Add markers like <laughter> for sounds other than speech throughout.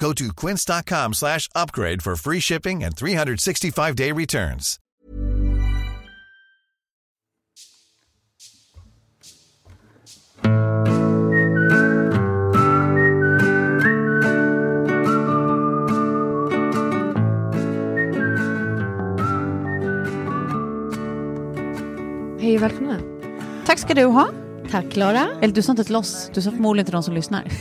Go to quince.com slash upgrade for free shipping and 365-day returns. Hej och välkomna. Tack ska du ha. Tack Klara. Eller du sa inte till oss, du sa förmodligen till de som lyssnar. <laughs>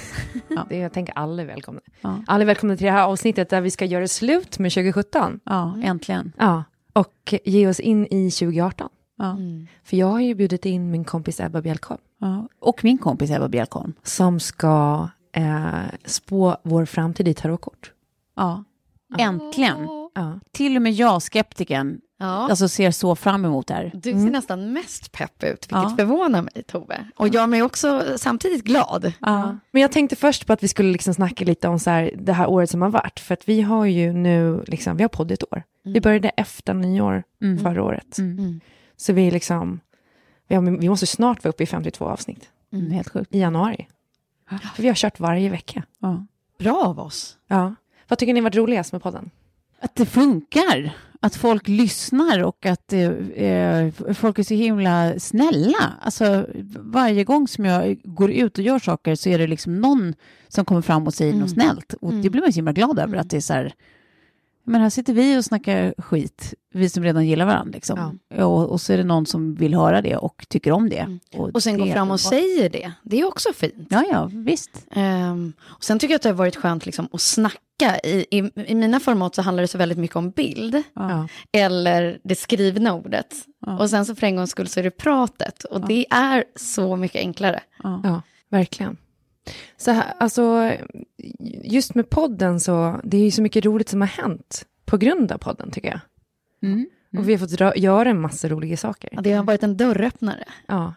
Ja. Det, jag tänker alla är välkomna. Ja. Alla är välkomna till det här avsnittet där vi ska göra slut med 2017. Ja, äntligen. Ja, och ge oss in i 2018. Ja. För jag har ju bjudit in min kompis Ebba Bjelkholm Ja. Och min kompis Ebba Bjelkholm. som ska eh, spå vår framtid i tarotkort. Ja. Äntligen. Ja. Till och med jag, skeptikern, Ja. alltså ser så fram emot det här. Du ser nästan mest pepp ut, vilket Ja. förvånar mig, Tove. Och jag är också samtidigt glad. Ja. Men jag tänkte först på att vi skulle liksom snacka lite om så här, det här året som har varit. För att vi har ju nu, liksom, vi har podd ett år. Vi började efter nyår Mm. förra året. Mm. Så vi liksom, vi, har, vi måste snart vara uppe i 52 avsnitt Mm, helt sjukt. i januari. För vi har kört varje vecka. Ja. Bra av oss. Ja. Vad tycker ni varit roligast med podden? Att det funkar, att folk lyssnar och att eh, eh, folk är så himla snälla. Alltså, varje gång som jag går ut och gör saker så är det liksom någon som kommer fram och säger något snällt. Och det blir man så himla glad över, att det är så här, men här sitter vi och snackar skit, vi som redan gillar varandra. Liksom. Och, och så är det någon som vill höra det och tycker om det. Och sen det gå är fram och säger det. Det är också fint. Ja, ja, visst. Ehm, och sen tycker jag att det har varit skönt liksom, att snacka. I, i, I mina format så handlar det så väldigt mycket om bild. Ja. Eller det skrivna ordet. Ja. Och sen så för en gångs skull så är det pratet. Och det är så mycket enklare. Ja, verkligen. Så här, alltså, just med podden så, det är ju så mycket roligt som har hänt på grund av podden tycker jag. Mm. Och vi har fått dra, göra en massa roliga saker. Ja, det har varit en dörröppnare. Ja.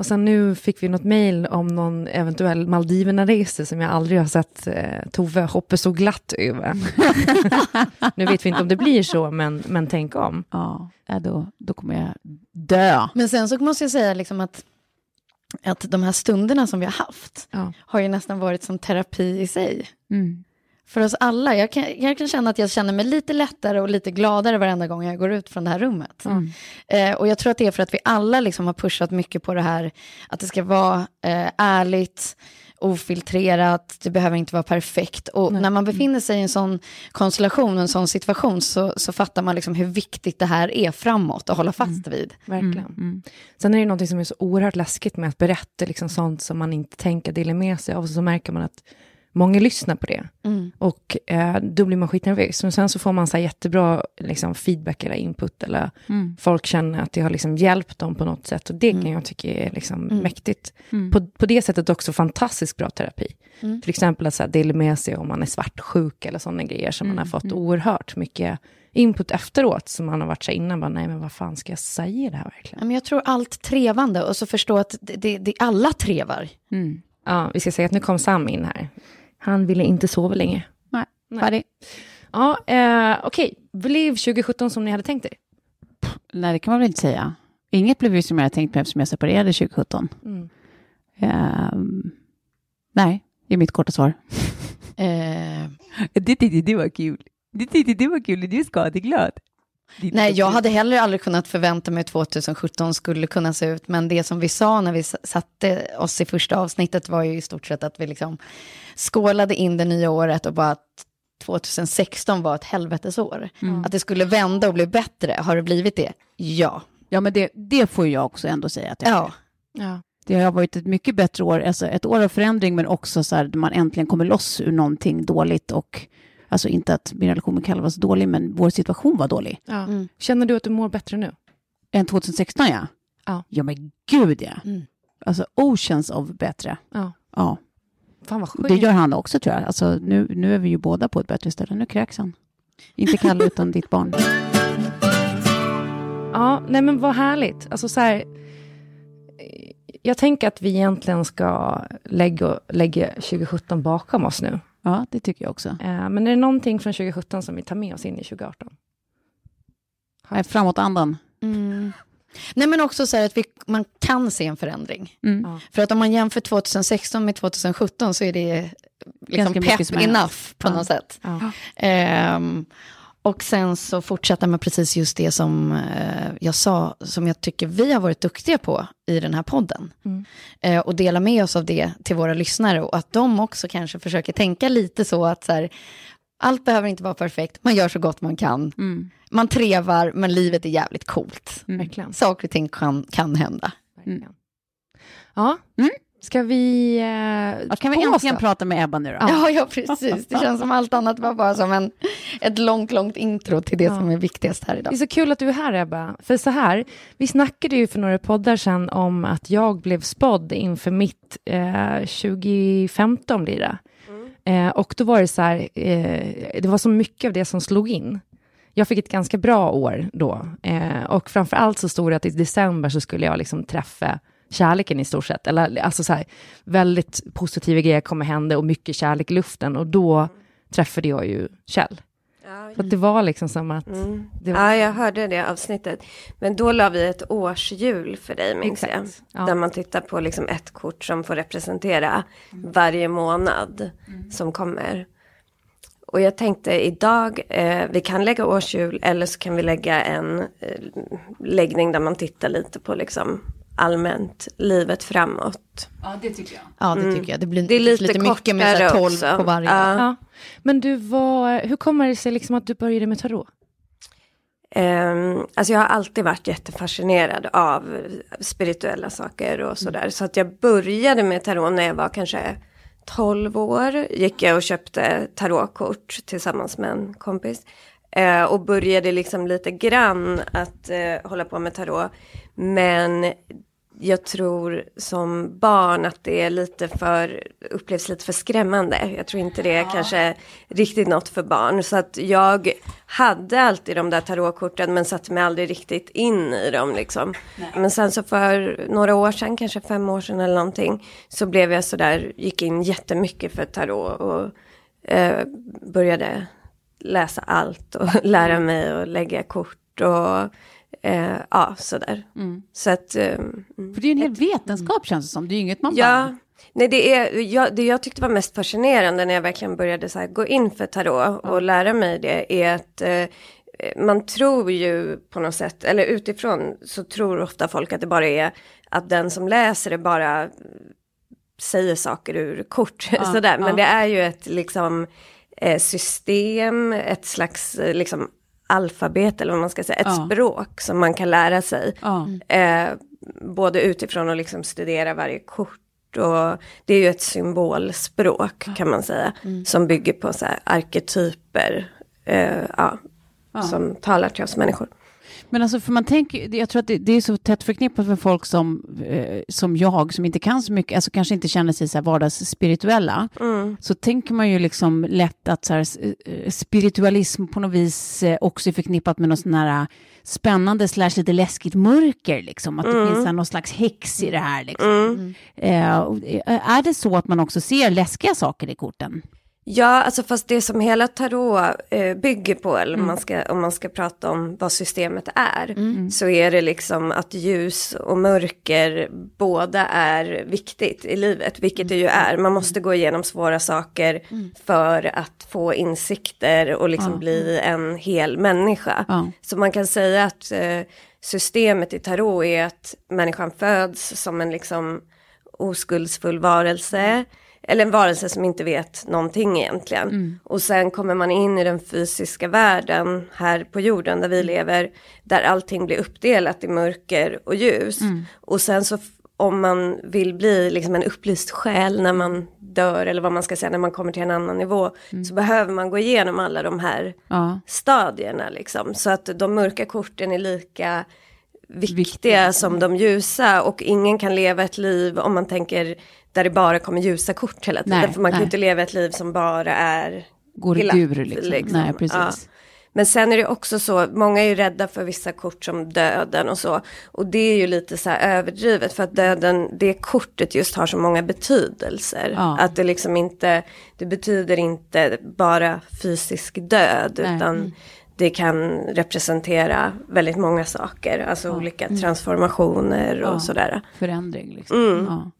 Och sen nu fick vi något mejl om någon eventuell Maldiverna-resa som jag aldrig har sett eh, Tove hoppa så glatt över. <laughs> nu vet vi inte om det blir så, men, men tänk om. Ja, ja, då, då kommer jag dö. Men sen så måste jag säga liksom att, att de här stunderna som vi har haft Ja. har ju nästan varit som terapi i sig. Mm. För oss alla. Jag kan, jag kan känna att jag känner mig lite lättare och lite gladare varenda gång jag går ut från det här rummet. Eh, och jag tror att det är för att vi alla liksom har pushat mycket på det här att det ska vara eh, ärligt, ofiltrerat, det behöver inte vara perfekt. Och när man befinner sig i en sån konstellation, en sån situation, så, så fattar man liksom hur viktigt det här är framåt att hålla fast vid. Verkligen. Sen är det något som är så oerhört läskigt med att berätta liksom sånt som man inte tänker dela med sig av. Och så märker man att många lyssnar på det. Och eh, då blir man skitnervös. Men sen så får man så jättebra liksom, feedback eller input. Eller folk känner att det har liksom hjälpt dem på något sätt. Och det kan jag tycka är liksom mäktigt. På, på det sättet också fantastiskt bra terapi. Till exempel att så här, dela med sig om man är svartsjuk eller sådana grejer som man har fått oerhört mycket input efteråt. Som man har varit så innan, bara, nej men vad fan ska jag säga det här verkligen? Men jag tror allt trevande och så förstå att det, det, det alla trevar. Ja, vi ska säga att nu kom Sam in här. Han ville inte sova länge. Nej, färdig. Ja, eh, okej. Blev 2017 som ni hade tänkt er? Nej, det kan man väl inte säga. Inget blev ju som jag hade tänkt mig eftersom jag separerade 2017. Mm. Ehm, nej, det är mitt korta svar. Eh, <laughs> Det tyckte du var kul. Det tyckte du var kul, du är skadeglad. Nej, jag hade heller aldrig kunnat förvänta mig att 2017 skulle kunna se ut, men det som vi sa när vi satte oss i första avsnittet var ju i stort sett att vi liksom skålade in det nya året och bara att 2016 var ett helvetesår. Att det skulle vända och bli bättre, har det blivit det? Ja. Ja, men det, det får jag också ändå säga. Att jag Ja. Ja. Det har varit ett mycket bättre år, alltså ett år av förändring, men också så här, där man äntligen kommer loss ur någonting dåligt och alltså inte att min relation med Kalle var så dålig, men vår situation var dålig. Ja. Mm. Känner du att du mår bättre nu? Än 2016, ja. Ja. Ja, men gud, ja. Mm. Alltså oceans of bättre. Ja. Ja, Fan vad sjukt. det gör han också tror jag. Alltså nu, nu är vi ju båda på ett bättre ställe. Nu kräks han. Inte Kalle, <laughs> utan ditt barn. Ja, nej men vad härligt. Alltså så här, jag tänker att vi egentligen ska lägga, lägga 2017 bakom oss nu. Ja, det tycker jag också. Eh, men är det någonting från 2017 som vi tar med oss in i 2018? Nej, Framåt andan. Mm. Nej, men också så här att vi, man kan se en förändring. Mm. Ja. För att om man jämför 2016 med 2017 så är det liksom Ganska mycket pepp enough på Ja. något sätt. Ja. Ehm, och sen så fortsätta med precis just det som eh, jag sa, som jag tycker vi har varit duktiga på i den här podden. Mm. Eh, och dela med oss av det till våra lyssnare och att de också kanske försöker tänka lite så att så här, allt behöver inte vara perfekt, man gör så gott man kan. Mm. Man trevar, men livet är jävligt coolt. Verkligen. Saker och ting kan, kan hända. Ja, Mm. Ska vi... Eh, Ja, kan vi äntligen prata med Ebba nu då? Ja, <laughs> ja, precis. Det känns som allt annat var bara som en, ett långt, långt intro till det Ja. som är viktigast här Det idag. är så kul att du är här Ebba. För så här, vi snackade ju för några poddar sedan om att jag blev spådd inför mitt eh, 2015 blir det. Eh, och då var det så här, eh, det var så mycket av det som slog in. Jag fick ett ganska bra år då. Eh, och framför allt så stod det att i december så skulle jag liksom träffa kärleken i stort sett. Eller alltså så här, väldigt positiva grejer kommer hända och mycket kärlek i luften. Och då träffade jag ju Kjell. Ja, Så det var liksom som att... mm. Var, ja, jag hörde det avsnittet. Men då la vi ett årshjul för dig, minns jag. Exakt, ja. Där man tittar på liksom ett kort som får representera varje månad som kommer. Och jag tänkte idag, eh, vi kan lägga årshjul eller så kan vi lägga en eh, läggning där man tittar lite på liksom allmänt livet framåt. Ja, det tycker jag. Ja, det tycker jag. Det blir Det är lite, mycket med så här kortare 12 också. på varje. Ja. Ja. Men du, var, hur kommer det sig liksom att du började med tarot? Um, alltså jag har alltid varit jättefascinerad av spirituella saker och sådär. Så att jag började med tarot när jag var kanske 12 år. Gick jag och köpte tarotkort tillsammans med en kompis. Eh, och började liksom lite grann att eh, hålla på med tarot. Men jag tror som barn att det är lite för, upplevs lite för skrämmande. Jag tror inte det är kanske riktigt något för barn. Så att jag hade alltid de där tarotkorten men satte mig aldrig riktigt in i dem liksom. Men sen så för några år sedan, kanske fem år sedan eller någonting, så blev jag sådär, gick in jättemycket för tarot och eh, började läsa allt och <laughs> lära mig att lägga kort och eh, ja, sådär. Så att... Eh, mm. För det är ju en hel vetenskap känns det som. Det är ju inget man Ja, bara... nej det är, jag, det jag tyckte var mest fascinerande när jag verkligen började så här gå in för tarot och lära mig det är att eh, man tror ju på något sätt, eller utifrån så tror ofta folk att det bara är att den som läser det bara säger saker ur kort. <laughs> sådär. Men ja. det är ju ett liksom eh, system, ett slags eh, liksom alfabet eller vad man ska säga, ett Ja. språk som man kan lära sig. Ja. Eh, både utifrån att liksom studera varje kort och det är ju ett symbolspråk kan man säga. Som bygger på så arketyper. Eh, ja, Som talar till oss människor. Men alltså, för man tänker, jag tror att det, det är så tätt förknippat med folk som, eh, som jag, som inte kan så mycket, alltså kanske inte känner sig så här vardagsspirituella. Så tänker man ju liksom lätt att så här, eh, spiritualism på något vis eh, också är förknippat med något sån här eh, spännande slash lite läskigt mörker, liksom. Att det finns här, någon slags häx i det här, liksom. Och, eh, är det så att man också ser läskiga saker i korten? Ja, alltså fast det som hela tarot eh, bygger på, eller mm. man ska, om man ska prata om vad systemet är, mm. så är det liksom att ljus och mörker båda är viktigt i livet, vilket det ju mm. är. Man måste gå igenom svåra saker mm. för att få insikter och liksom ja. bli en hel människa. Ja. Så man kan säga att eh, systemet i tarot är att människan föds som en liksom oskuldsfull varelse eller en varelse som inte vet någonting egentligen. Mm. Och sen kommer man in i den fysiska världen här på jorden där vi mm. lever, där allting blir uppdelat i mörker och ljus. Mm. Och sen så om man vill bli liksom en upplyst själ när man dör eller vad man ska säga när man kommer till en annan nivå mm. så behöver man gå igenom alla de här ja. stadierna liksom. Så att de mörka korten är lika viktiga Viktig. som de ljusa och ingen kan leva ett liv om man tänker där det bara kommer ljusa kort hela tiden. Nej, för man nej. kan inte leva ett liv som bara är Går glatt, ur liksom. liksom. Nej, precis. Ja. Men sen är det också så, många är ju rädda för vissa kort som döden och så. Och det är ju lite så här överdrivet för att döden, det kortet just har så många betydelser. Ja. Att det liksom inte, det betyder inte bara fysisk död Nej. utan mm. det kan representera väldigt många saker. Alltså ja. olika mm. transformationer och ja. sådär. Förändring liksom. Mm.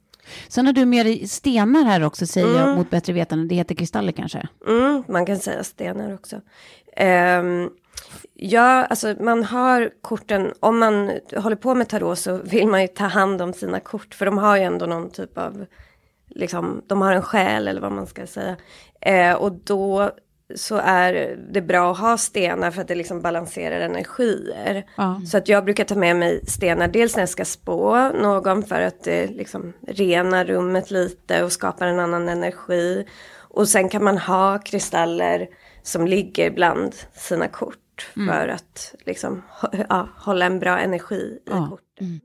Sen har du med dig stenar här också, säger mm. jag mot bättre vetande. Det heter kristaller kanske? Mm, man kan säga stenar också. Um, ja, alltså man har korten, om man håller på med tarot så vill man ju ta hand om sina kort. För de har ju ändå någon typ av, liksom, de har en själ eller vad man ska säga. Uh, och då så är det bra att ha stenar för att det liksom balanserar energier. Ja. Så att jag brukar ta med mig stenar, dels när jag ska spå någon för att det liksom renar rummet lite och skapar en annan energi. Och sen kan man ha kristaller som ligger bland sina kort mm. för att liksom ja, hålla en bra energi i ja. kortet. Mm.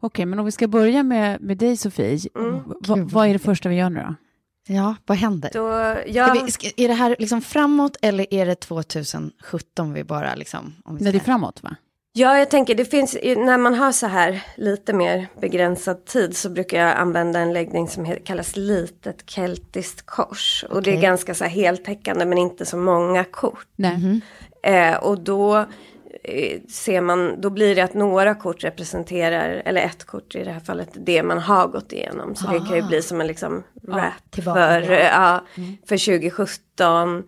Okej, okay, men om vi ska börja med, med dig Sofie, mm. vad är det första vi gör nu då? Ja, vad händer? Då, ja. vi, ska, är det här liksom framåt eller är det 2017 vi bara liksom... Om vi Nej, det är framåt va? Ja, jag tänker det finns, när man har så här lite mer begränsad tid så brukar jag använda en läggning som kallas litet keltiskt kors. Och okay. det är ganska så här heltäckande men inte så många kort. Mm -hmm. eh, och då ser man, då blir det att några kort representerar, eller ett kort i det här fallet, det man har gått igenom. Så Aha. det kan ju bli som en liksom rap ja, för, ja, mm. för 2017.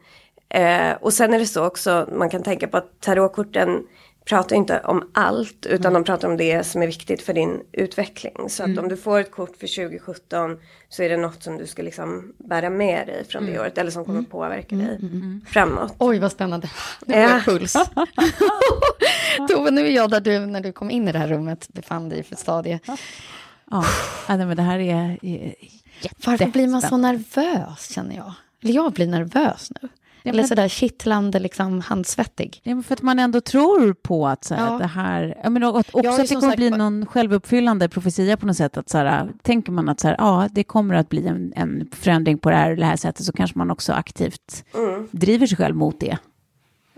Eh, och sen är det så också, man kan tänka på att tarotkorten pratar inte om allt utan mm. de pratar om det som är viktigt för din utveckling. Så mm. att om du får ett kort för 2017 så är det något som du ska liksom bära med dig från det mm. året eller som kommer mm. påverka dig mm, mm, framåt. Oj vad spännande, <laughs> nu får jag puls. <laughs> Tove, nu är jag där du när du kom in i det här rummet befann dig för stadie. Ja, men det här är, är Varför blir man så nervös känner jag? Eller jag blir nervös nu. Ja, Eller sådär kittlande, liksom handsvettig. Ja, men för att man ändå tror på att så här, ja. det här... Ja, men också att det kommer sagt... bli någon självuppfyllande profetia på något sätt. Att så här, tänker man att så här, ja, det kommer att bli en, en förändring på det här, det här sättet så kanske man också aktivt mm. driver sig själv mot det.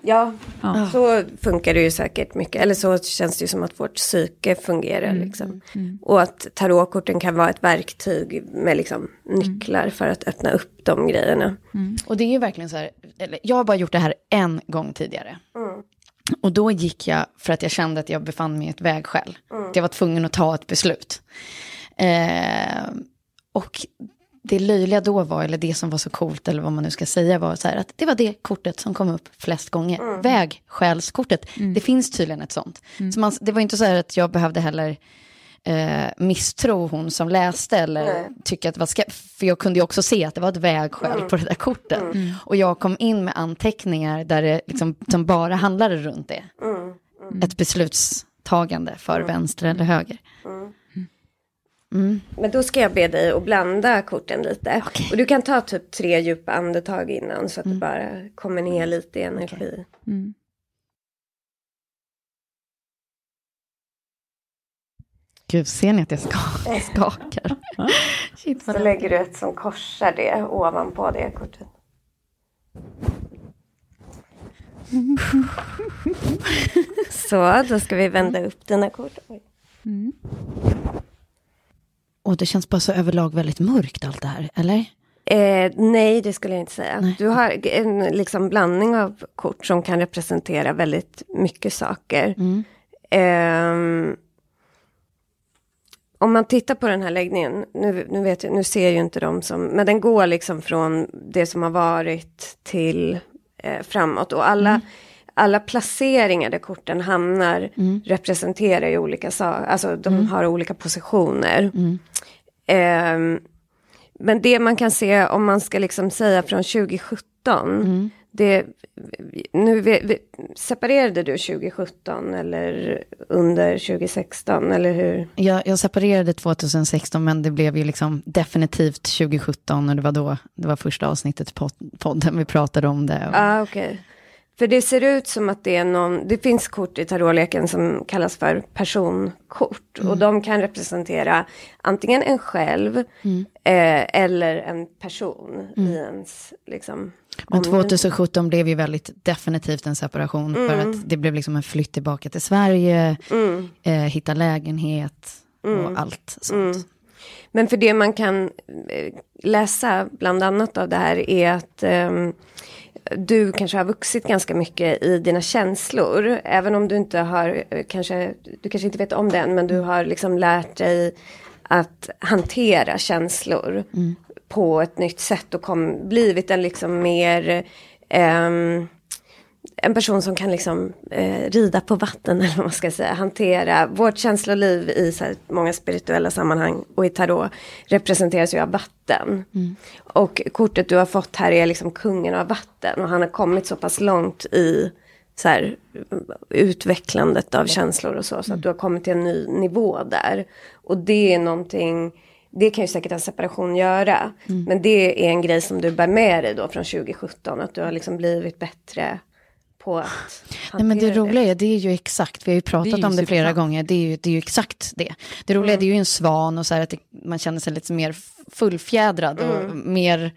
Ja, ja, så funkar det ju säkert mycket. Eller så känns det ju som att vårt psyke fungerar. Mm. Liksom. Mm. Och att tarotkorten kan vara ett verktyg med liksom nycklar mm. för att öppna upp de grejerna. Mm. Och det är ju verkligen så här, eller, jag har bara gjort det här en gång tidigare. Mm. Och då gick jag för att jag kände att jag befann mig i ett vägskäl. Mm. Att jag var tvungen att ta ett beslut. Eh, och det löjliga då var, eller det som var så coolt, eller vad man nu ska säga, var så här att det var det kortet som kom upp flest gånger. Mm. Vägskälskortet. Mm. Det finns tydligen ett sånt. Mm. Så man, det var inte så här att jag behövde heller eh, misstro hon som läste eller Nej. tycka att det var ska För jag kunde ju också se att det var ett vägskäl mm. på det där kortet. Mm. Mm. Och jag kom in med anteckningar där det liksom, som bara handlade runt det. Ett beslutstagande för vänster eller höger. Mm. Men då ska jag be dig att blanda korten lite. Okay. Och du kan ta typ tre djupa andetag innan så att mm. det bara kommer ner lite i energi. Okay. Mm. Gud, ser ni att jag <laughs> skakar? Shit, så lägger du ett som korsar det ovanpå det kortet. <laughs> så, då ska vi vända upp dina kort. Mm. Och det känns bara så överlag väldigt mörkt allt det här, eller? Eh, nej, det skulle jag inte säga. Nej. Du har en liksom blandning av kort som kan representera väldigt mycket saker. Mm. Eh, om man tittar på den här läggningen, nu, nu, vet jag, nu ser ju inte de som, men den går liksom från det som har varit till eh, framåt. Och alla, mm. alla placeringar där korten hamnar mm. representerar ju olika saker, alltså de mm. har olika positioner. Eh, men det man kan se om man ska liksom säga från 2017, det, nu vi, separerade du 2017 eller under 2016 eller hur? Jag, jag separerade 2016 men det blev ju liksom definitivt 2017 och det var då, det var första avsnittet på podden vi pratade om det. Och... Ah, okay. För det ser ut som att det är någon, det finns kort i tarotleken som kallas för personkort. Mm. Och de kan representera antingen en själv mm. eh, eller en person mm. i ens liksom, men 2017 blev ju väldigt definitivt en separation mm. för att det blev liksom en flytt tillbaka till Sverige, mm. eh, hitta lägenhet och mm. allt sånt. Mm. Men för det man kan eh, läsa bland annat av det här är att um, du kanske har vuxit ganska mycket i dina känslor. Även om du inte har, eh, kanske, du kanske inte vet om det än, men du har liksom lärt dig att hantera känslor. Mm på ett nytt sätt och kom, blivit en liksom mer eh, en person som kan liksom eh, rida på vatten <laughs> eller vad man ska säga, hantera vårt känsloliv i så många spirituella sammanhang och i tarot representeras ju av vatten. Mm. Och kortet du har fått här är liksom kungen av vatten och han har kommit så pass långt i så här, utvecklandet av känslor och så, så att mm. du har kommit till en ny nivå där. Och det är någonting det kan ju säkert en separation göra. Mm. Men det är en grej som du bär med dig då från 2017. Att du har liksom blivit bättre på att Nej, men det roliga är, det är ju exakt, vi har ju pratat det om det flera gånger, det är, ju, det är ju exakt det. Det roliga mm. det är ju en svan och så här att det, man känner sig lite mer fullfjädrad och mm. mer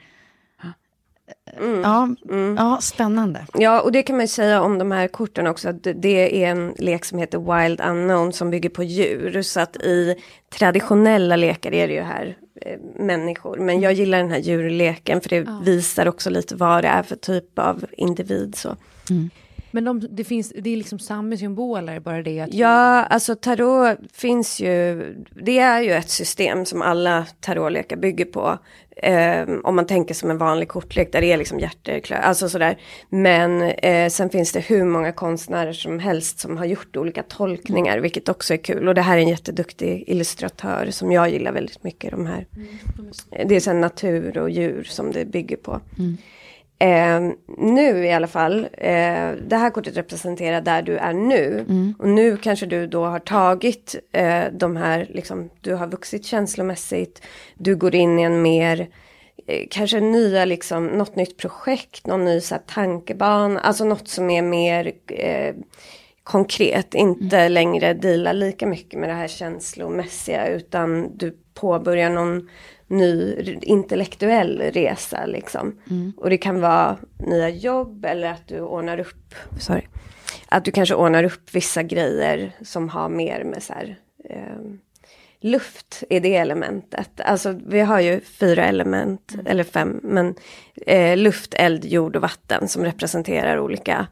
Mm. Ja, mm. ja, spännande. Ja, och det kan man ju säga om de här korten också. Att det är en lek som heter Wild Unknown som bygger på djur. Så att i traditionella lekar är det ju här eh, människor. Men jag gillar den här djurleken för det ja. visar också lite vad det är för typ av individ. Så. Mm. Men de, det, finns, det är liksom samma symboler, bara det att... Ja, alltså tarot finns ju, det är ju ett system som alla tarotlekar bygger på. Eh, om man tänker som en vanlig kortlek där det är liksom hjärter, alltså sådär. Men eh, sen finns det hur många konstnärer som helst som har gjort olika tolkningar, mm. vilket också är kul. Och det här är en jätteduktig illustratör som jag gillar väldigt mycket. De här. Mm. Det är sen natur och djur som det bygger på. Mm. Eh, nu i alla fall, eh, det här kortet representerar där du är nu. Mm. Och nu kanske du då har tagit eh, de här, liksom, du har vuxit känslomässigt. Du går in i en mer, eh, kanske nya, liksom, något nytt projekt, någon ny så här, tankebana. Alltså något som är mer eh, konkret, inte mm. längre dealar lika mycket med det här känslomässiga. Utan du påbörjar någon ny intellektuell resa liksom. Mm. Och det kan vara nya jobb eller att du ordnar upp, sorry, att du kanske ordnar upp vissa grejer som har mer med så här, eh, luft i det elementet. Alltså vi har ju fyra element, mm. eller fem, men eh, luft, eld, jord och vatten som representerar olika,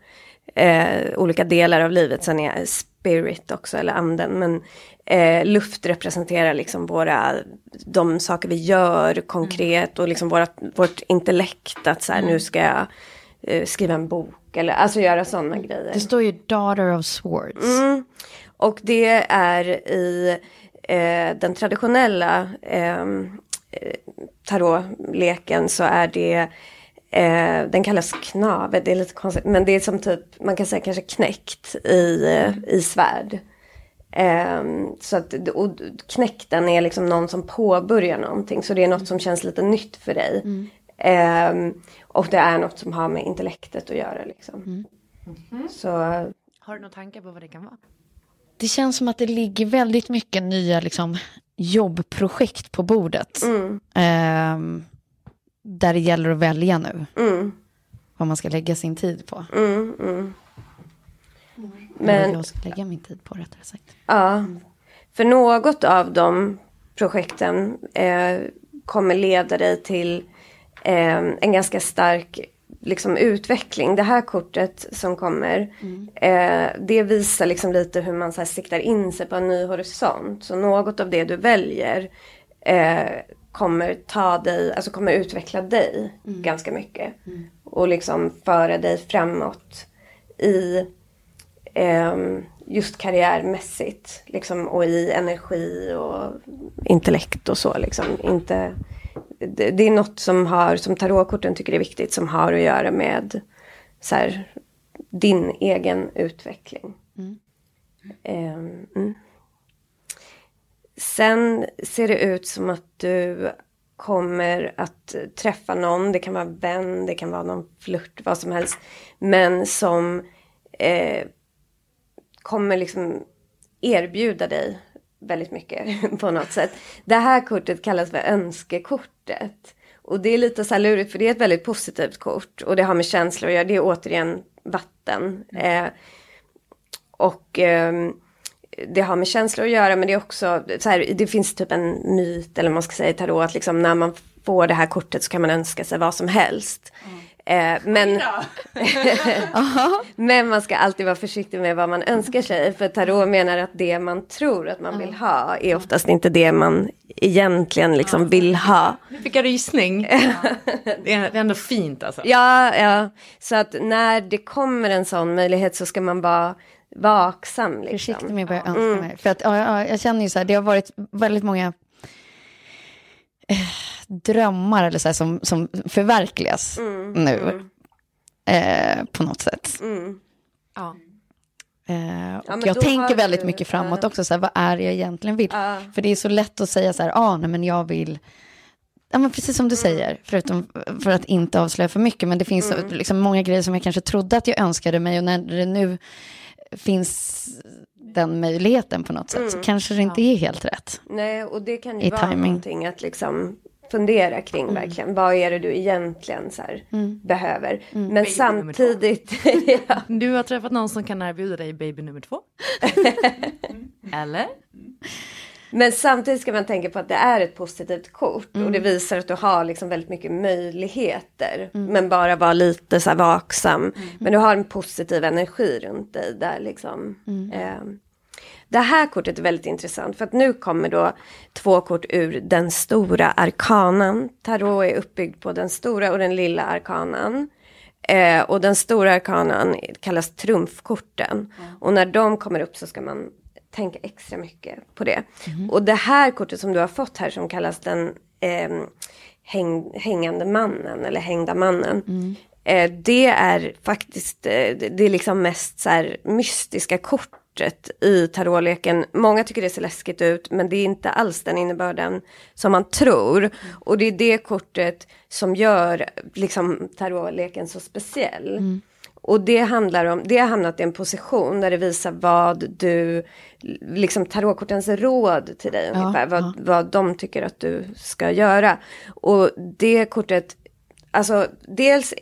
eh, olika delar av livet. Sen är spirit också, eller anden. Men eh, luft representerar liksom våra, de saker vi gör konkret och liksom våra, vårt intellekt. Att så här, nu ska jag eh, skriva en bok eller alltså göra sådana grejer. Det står ju Daughter of Swords. Mm. Och det är i eh, den traditionella ehm, eh, tarotleken så är det Eh, den kallas knave, det är lite konstigt. Men det är som typ, man kan säga kanske knäckt i, mm. i svärd. Eh, så att, och knäckten är liksom någon som påbörjar någonting. Så det är något som känns lite nytt för dig. Mm. Eh, och det är något som har med intellektet att göra. Liksom. Mm. Mm. Så, har du några tankar på vad det kan vara? Det känns som att det ligger väldigt mycket nya liksom, jobbprojekt på bordet. Mm. Eh, där det gäller att välja nu. Mm. Vad man ska lägga sin tid på. Mm, mm. Men, jag ska lägga min tid på rättare sagt. Ja, för något av de projekten eh, kommer leda dig till eh, en ganska stark liksom, utveckling. Det här kortet som kommer, mm. eh, det visar liksom lite hur man så här, siktar in sig på en ny horisont. Så något av det du väljer eh, kommer ta dig, alltså kommer utveckla dig mm. ganska mycket. Mm. Och liksom föra dig framåt i eh, just karriärmässigt. Liksom, och i energi och intellekt och så. Liksom. Inte, det, det är något som har, som tarotkorten tycker är viktigt, som har att göra med så här, din egen utveckling. Mm. Mm. Sen ser det ut som att du kommer att träffa någon, det kan vara vän, det kan vara någon flört, vad som helst. Men som eh, kommer liksom erbjuda dig väldigt mycket <laughs> på något sätt. Det här kortet kallas för önskekortet. Och det är lite så här lurigt för det är ett väldigt positivt kort och det har med känslor att göra. Det är återigen vatten. Mm. Eh, och eh, det har med känslor att göra men det är också så här, det finns typ en myt eller man ska säga i tarot att liksom när man får det här kortet så kan man önska sig vad som helst. Mm. Eh, men, <laughs> men man ska alltid vara försiktig med vad man önskar sig. För tarot menar att det man tror att man vill ha är oftast inte det man egentligen liksom vill ha. Nu fick jag rysning. <laughs> det är ändå fint alltså. Ja, ja. Så att när det kommer en sån möjlighet så ska man vara vaksam. Liksom. Försiktig med vad jag önskar mm. mig. För att, ja, jag känner ju så här, det har varit väldigt många eh, drömmar eller så här, som, som förverkligas mm. nu. Mm. Eh, på något sätt. Mm. Ja. Eh, och ja, jag tänker väldigt du, mycket framåt uh, också, så här, vad är det jag egentligen vill? Uh. För det är så lätt att säga så här, ah, nej men jag vill, ja men precis som du mm. säger, förutom för att inte avslöja för mycket, men det finns mm. liksom många grejer som jag kanske trodde att jag önskade mig och när det nu finns den möjligheten på något sätt så mm. kanske det inte är helt rätt. Nej, och det kan ju vara timing. någonting att liksom fundera kring mm. verkligen. Vad är det du egentligen så här, mm. behöver? Mm. Men baby samtidigt. <laughs> ja. Du har träffat någon som kan erbjuda dig baby nummer två. <laughs> Eller? Men samtidigt ska man tänka på att det är ett positivt kort och det mm. visar att du har liksom väldigt mycket möjligheter. Mm. Men bara vara lite så vaksam. Mm. Men du har en positiv energi runt dig där liksom. Eh, det här kortet är väldigt intressant för att nu kommer då två kort ur den stora arkanan. Tarot är uppbyggd på den stora och den lilla arkanan. Eh, och den stora arkanan kallas trumfkorten. Mm. Och när de kommer upp så ska man tänka extra mycket på det. Mm. Och det här kortet som du har fått här som kallas den eh, häng, hängande mannen eller hängda mannen. Mm. Eh, det är faktiskt, eh, det är liksom mest så här mystiska kort kortet i tarotleken. Många tycker det ser läskigt ut men det är inte alls den innebörden som man tror. Mm. Och det är det kortet som gör liksom tarotleken så speciell. Och det handlar om, det har hamnat i en position där det visar vad du, liksom tarotkortens råd till dig ungefär, ja, vad, ja. vad de tycker att du ska göra. Och det kortet, alltså dels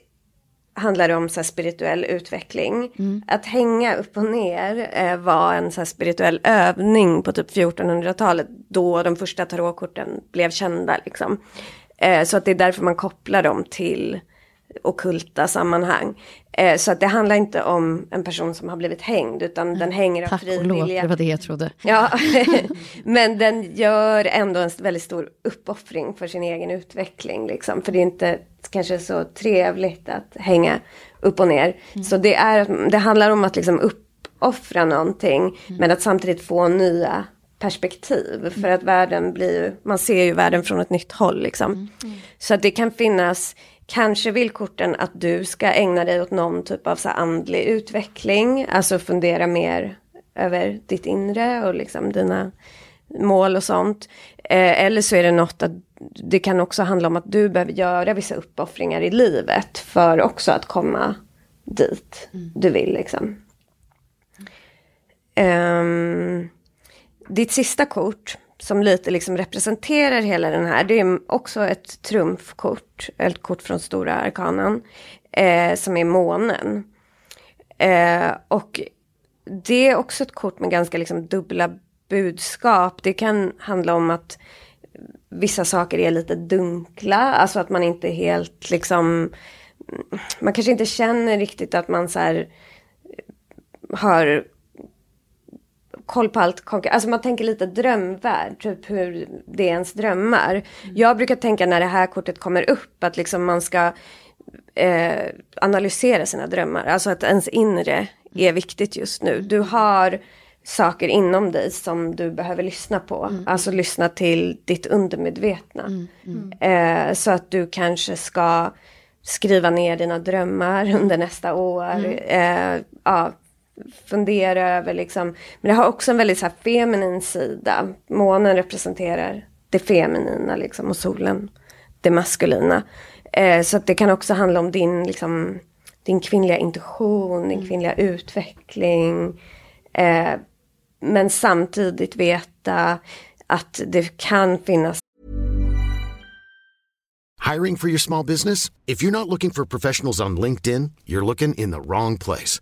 handlar det om så spirituell utveckling. Mm. Att hänga upp och ner eh, var en så spirituell övning på typ 1400-talet då de första tarotkorten blev kända. Liksom. Eh, så att det är därför man kopplar dem till okulta sammanhang. Eh, så att det handlar inte om en person som har blivit hängd utan den hänger av frivilliga. det var det jag trodde. Ja, <laughs> men den gör ändå en väldigt stor uppoffring för sin egen utveckling. Liksom. För det är inte kanske så trevligt att hänga upp och ner. Mm. Så det, är, det handlar om att liksom uppoffra någonting mm. men att samtidigt få nya perspektiv. För att världen blir, man ser ju världen från ett nytt håll liksom. Mm. Så att det kan finnas Kanske vill korten att du ska ägna dig åt någon typ av så andlig utveckling. Alltså fundera mer över ditt inre och liksom dina mål och sånt. Eh, eller så är det något att det kan också handla om att du behöver göra vissa uppoffringar i livet för också att komma dit mm. du vill liksom. Um, ditt sista kort som lite liksom representerar hela den här. Det är också ett trumfkort, ett kort från stora arkanen, eh, som är månen. Eh, och det är också ett kort med ganska liksom dubbla budskap. Det kan handla om att vissa saker är lite dunkla, alltså att man inte helt liksom, man kanske inte känner riktigt att man så här har koll på allt Alltså man tänker lite drömvärld, typ hur det är ens drömmar. Mm. Jag brukar tänka när det här kortet kommer upp att liksom man ska eh, analysera sina drömmar. Alltså att ens inre är viktigt just nu. Du har saker inom dig som du behöver lyssna på. Mm. Alltså lyssna till ditt undermedvetna. Mm. Mm. Eh, så att du kanske ska skriva ner dina drömmar <laughs> under nästa år. Mm. Eh, ja, fundera över liksom. Men det har också en väldigt så här feminin sida. Månen representerar det feminina liksom och solen det maskulina. Eh, så att det kan också handla om din, liksom, din kvinnliga intuition, din mm. kvinnliga utveckling. Eh, men samtidigt veta att det kan finnas Hiring for your small business? If you're not looking for professionals on LinkedIn, you're looking in the wrong place.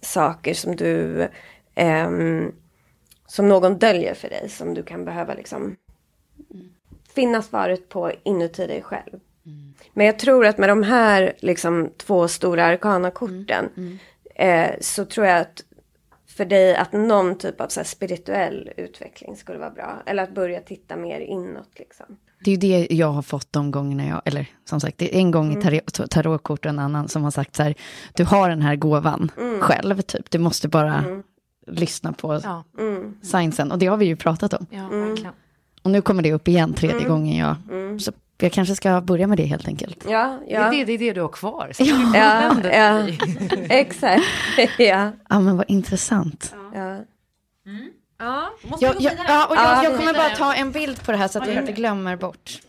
Saker som du, um, som någon döljer för dig, som du kan behöva liksom finna svaret på inuti dig själv. Men jag tror att med de här liksom, två stora arkanakorten mm. mm. eh, så tror jag att för dig att någon typ av så spirituell utveckling skulle vara bra. Eller att börja titta mer inåt liksom. Det är ju det jag har fått de gångerna jag, eller som sagt, det är en gång mm. i tarotkort och en annan som har sagt så här, du har den här gåvan mm. själv, typ. Du måste bara mm. lyssna på ja. Mm. signsen. Och det har vi ju pratat om. Ja, och nu kommer det upp igen tredje gången jag, så jag kanske ska börja med det helt enkelt. Ja, ja. Det, är det, det är det du har kvar. Så ja, ja, ja. exakt. <laughs> ja. ja, men vad intressant. Ja. Mm. Ja, måste jag, jag, ja, och jag, jag kommer bara ta en bild på det här så att jag inte glömmer bort.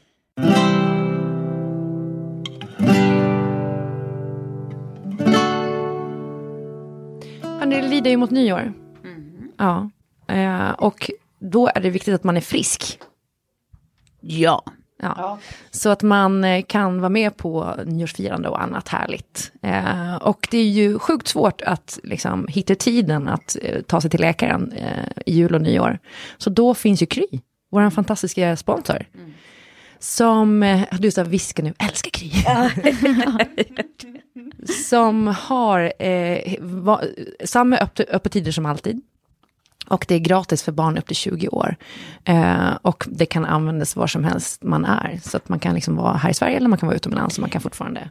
det lider ju mot nyår. Mm. Ja. Eh, och då är det viktigt att man är frisk. Ja. Ja. ja. Så att man eh, kan vara med på nyårsfirande och annat härligt. Eh, och det är ju sjukt svårt att liksom, hitta tiden att eh, ta sig till läkaren eh, i jul och nyår. Så då finns ju Kry, vår fantastiska sponsor. Mm. Som, eh, du sa viska nu, älskar Kry. <laughs> <laughs> som har eh, va, samma öppettider som alltid. Och det är gratis för barn upp till 20 år. Eh, och det kan användas var som helst man är. Så att man kan liksom vara här i Sverige eller man kan vara utomlands. Och man kan fortfarande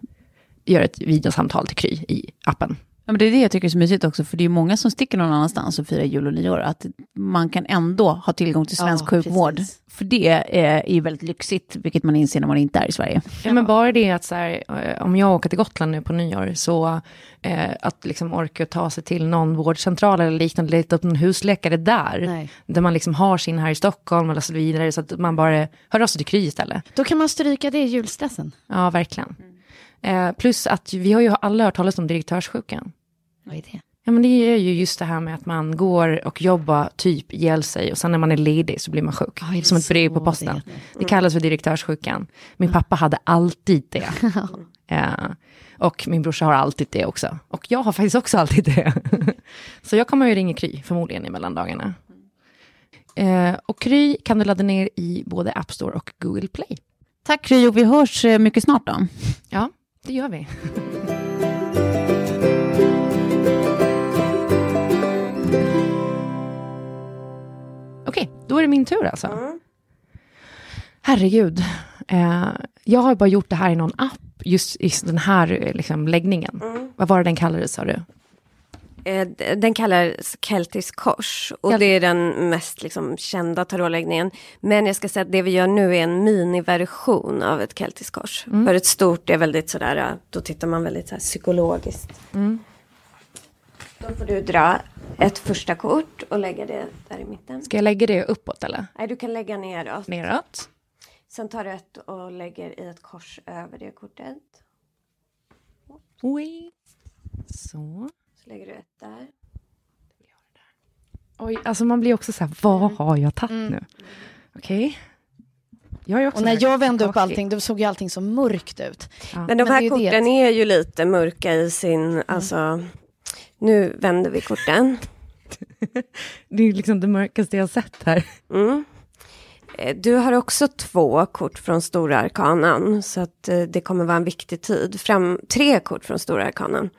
göra ett videosamtal till Kry i appen. Men det är det jag tycker är så mysigt också, för det är många som sticker någon annanstans och firar jul och nyår. Att man kan ändå ha tillgång till svensk ja, sjukvård. Precis. För det är ju väldigt lyxigt, vilket man inser när man inte är i Sverige. Ja, men bara det att så här, eh, om jag åker till Gotland nu på nyår, så eh, att liksom orka ta sig till någon vårdcentral eller liknande, leta upp en husläkare där, Nej. där man liksom har sin här i Stockholm eller så vidare, så att man bara hör av sig till Kry istället. Då kan man stryka det i julstressen. Ja, verkligen. Mm. Eh, plus att vi har ju alla hört talas om direktörssjukan. Vad är det? Ja, men det är ju just det här med att man går och jobbar typ ihjäl sig och sen när man är ledig så blir man sjuk. Ja, det som ett brev på posten. det Det, kallas för direktörssjukan. Min pappa hade alltid det. <laughs> Eh, och min brorsa har alltid det också. Och jag har faktiskt också alltid det. <laughs> så jag kommer ju ringa Kry förmodligen i mellandagarna. Eh, och Kry kan du ladda ner i både App Store och Google Play. Tack Kry och vi hörs eh, mycket snart då. Ja, det gör vi. <laughs> då är det min tur alltså. Herregud. Eh, jag har bara gjort det här i någon app, just i den här eh, liksom, läggningen. Vad var det den kallades, sa du? Eh, Den kallas Keltisk kors och Kel- det är den mest liksom, kända tarotläggningen. Men jag ska säga att det vi gör nu är en miniversion av ett Keltiskt kors. För ett stort är väldigt sådär, då tittar man väldigt så psykologiskt. Då får du dra ett första kort och lägga det där i mitten. Ska jag lägga det uppåt eller? Nej, du kan lägga neråt. Neråt? Sen tar du ett och lägger i ett kors över det kortet. Oj. Så. Så lägger du ett där. Oj, alltså man blir också så här, vad har jag tagit nu? Okej. Jag är också Och när jag vände upp allting, då såg ju allting så mörkt ut. Men de Men det är här det korten att- är ju lite mörka i sin, alltså. Nu vänder vi korten. <laughs> Det är liksom det mörkaste jag har sett här. Mm. Eh, Du har också två kort från Stora Arkanan, så att eh, det kommer vara en viktig tid. Fram, tre kort från Stora Arkanan.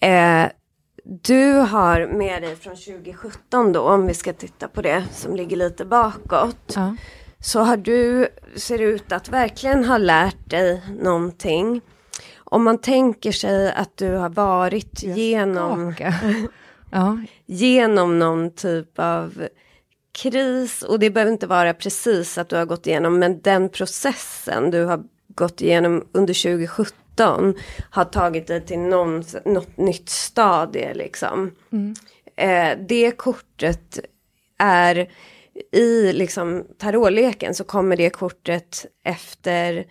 Eh, du har med dig från 2017 då, om vi ska titta på det, som ligger lite bakåt. Ja. Så har du, ser ut att verkligen ha lärt dig någonting. Om man tänker sig att du har varit genom. <laughs> Ja, genom någon typ av kris och det behöver inte vara precis att du har gått igenom men den processen du har gått igenom under 2017 har tagit dig till någon, något nytt stadie liksom. Eh, det kortet är i liksom tarotleken så kommer det kortet efter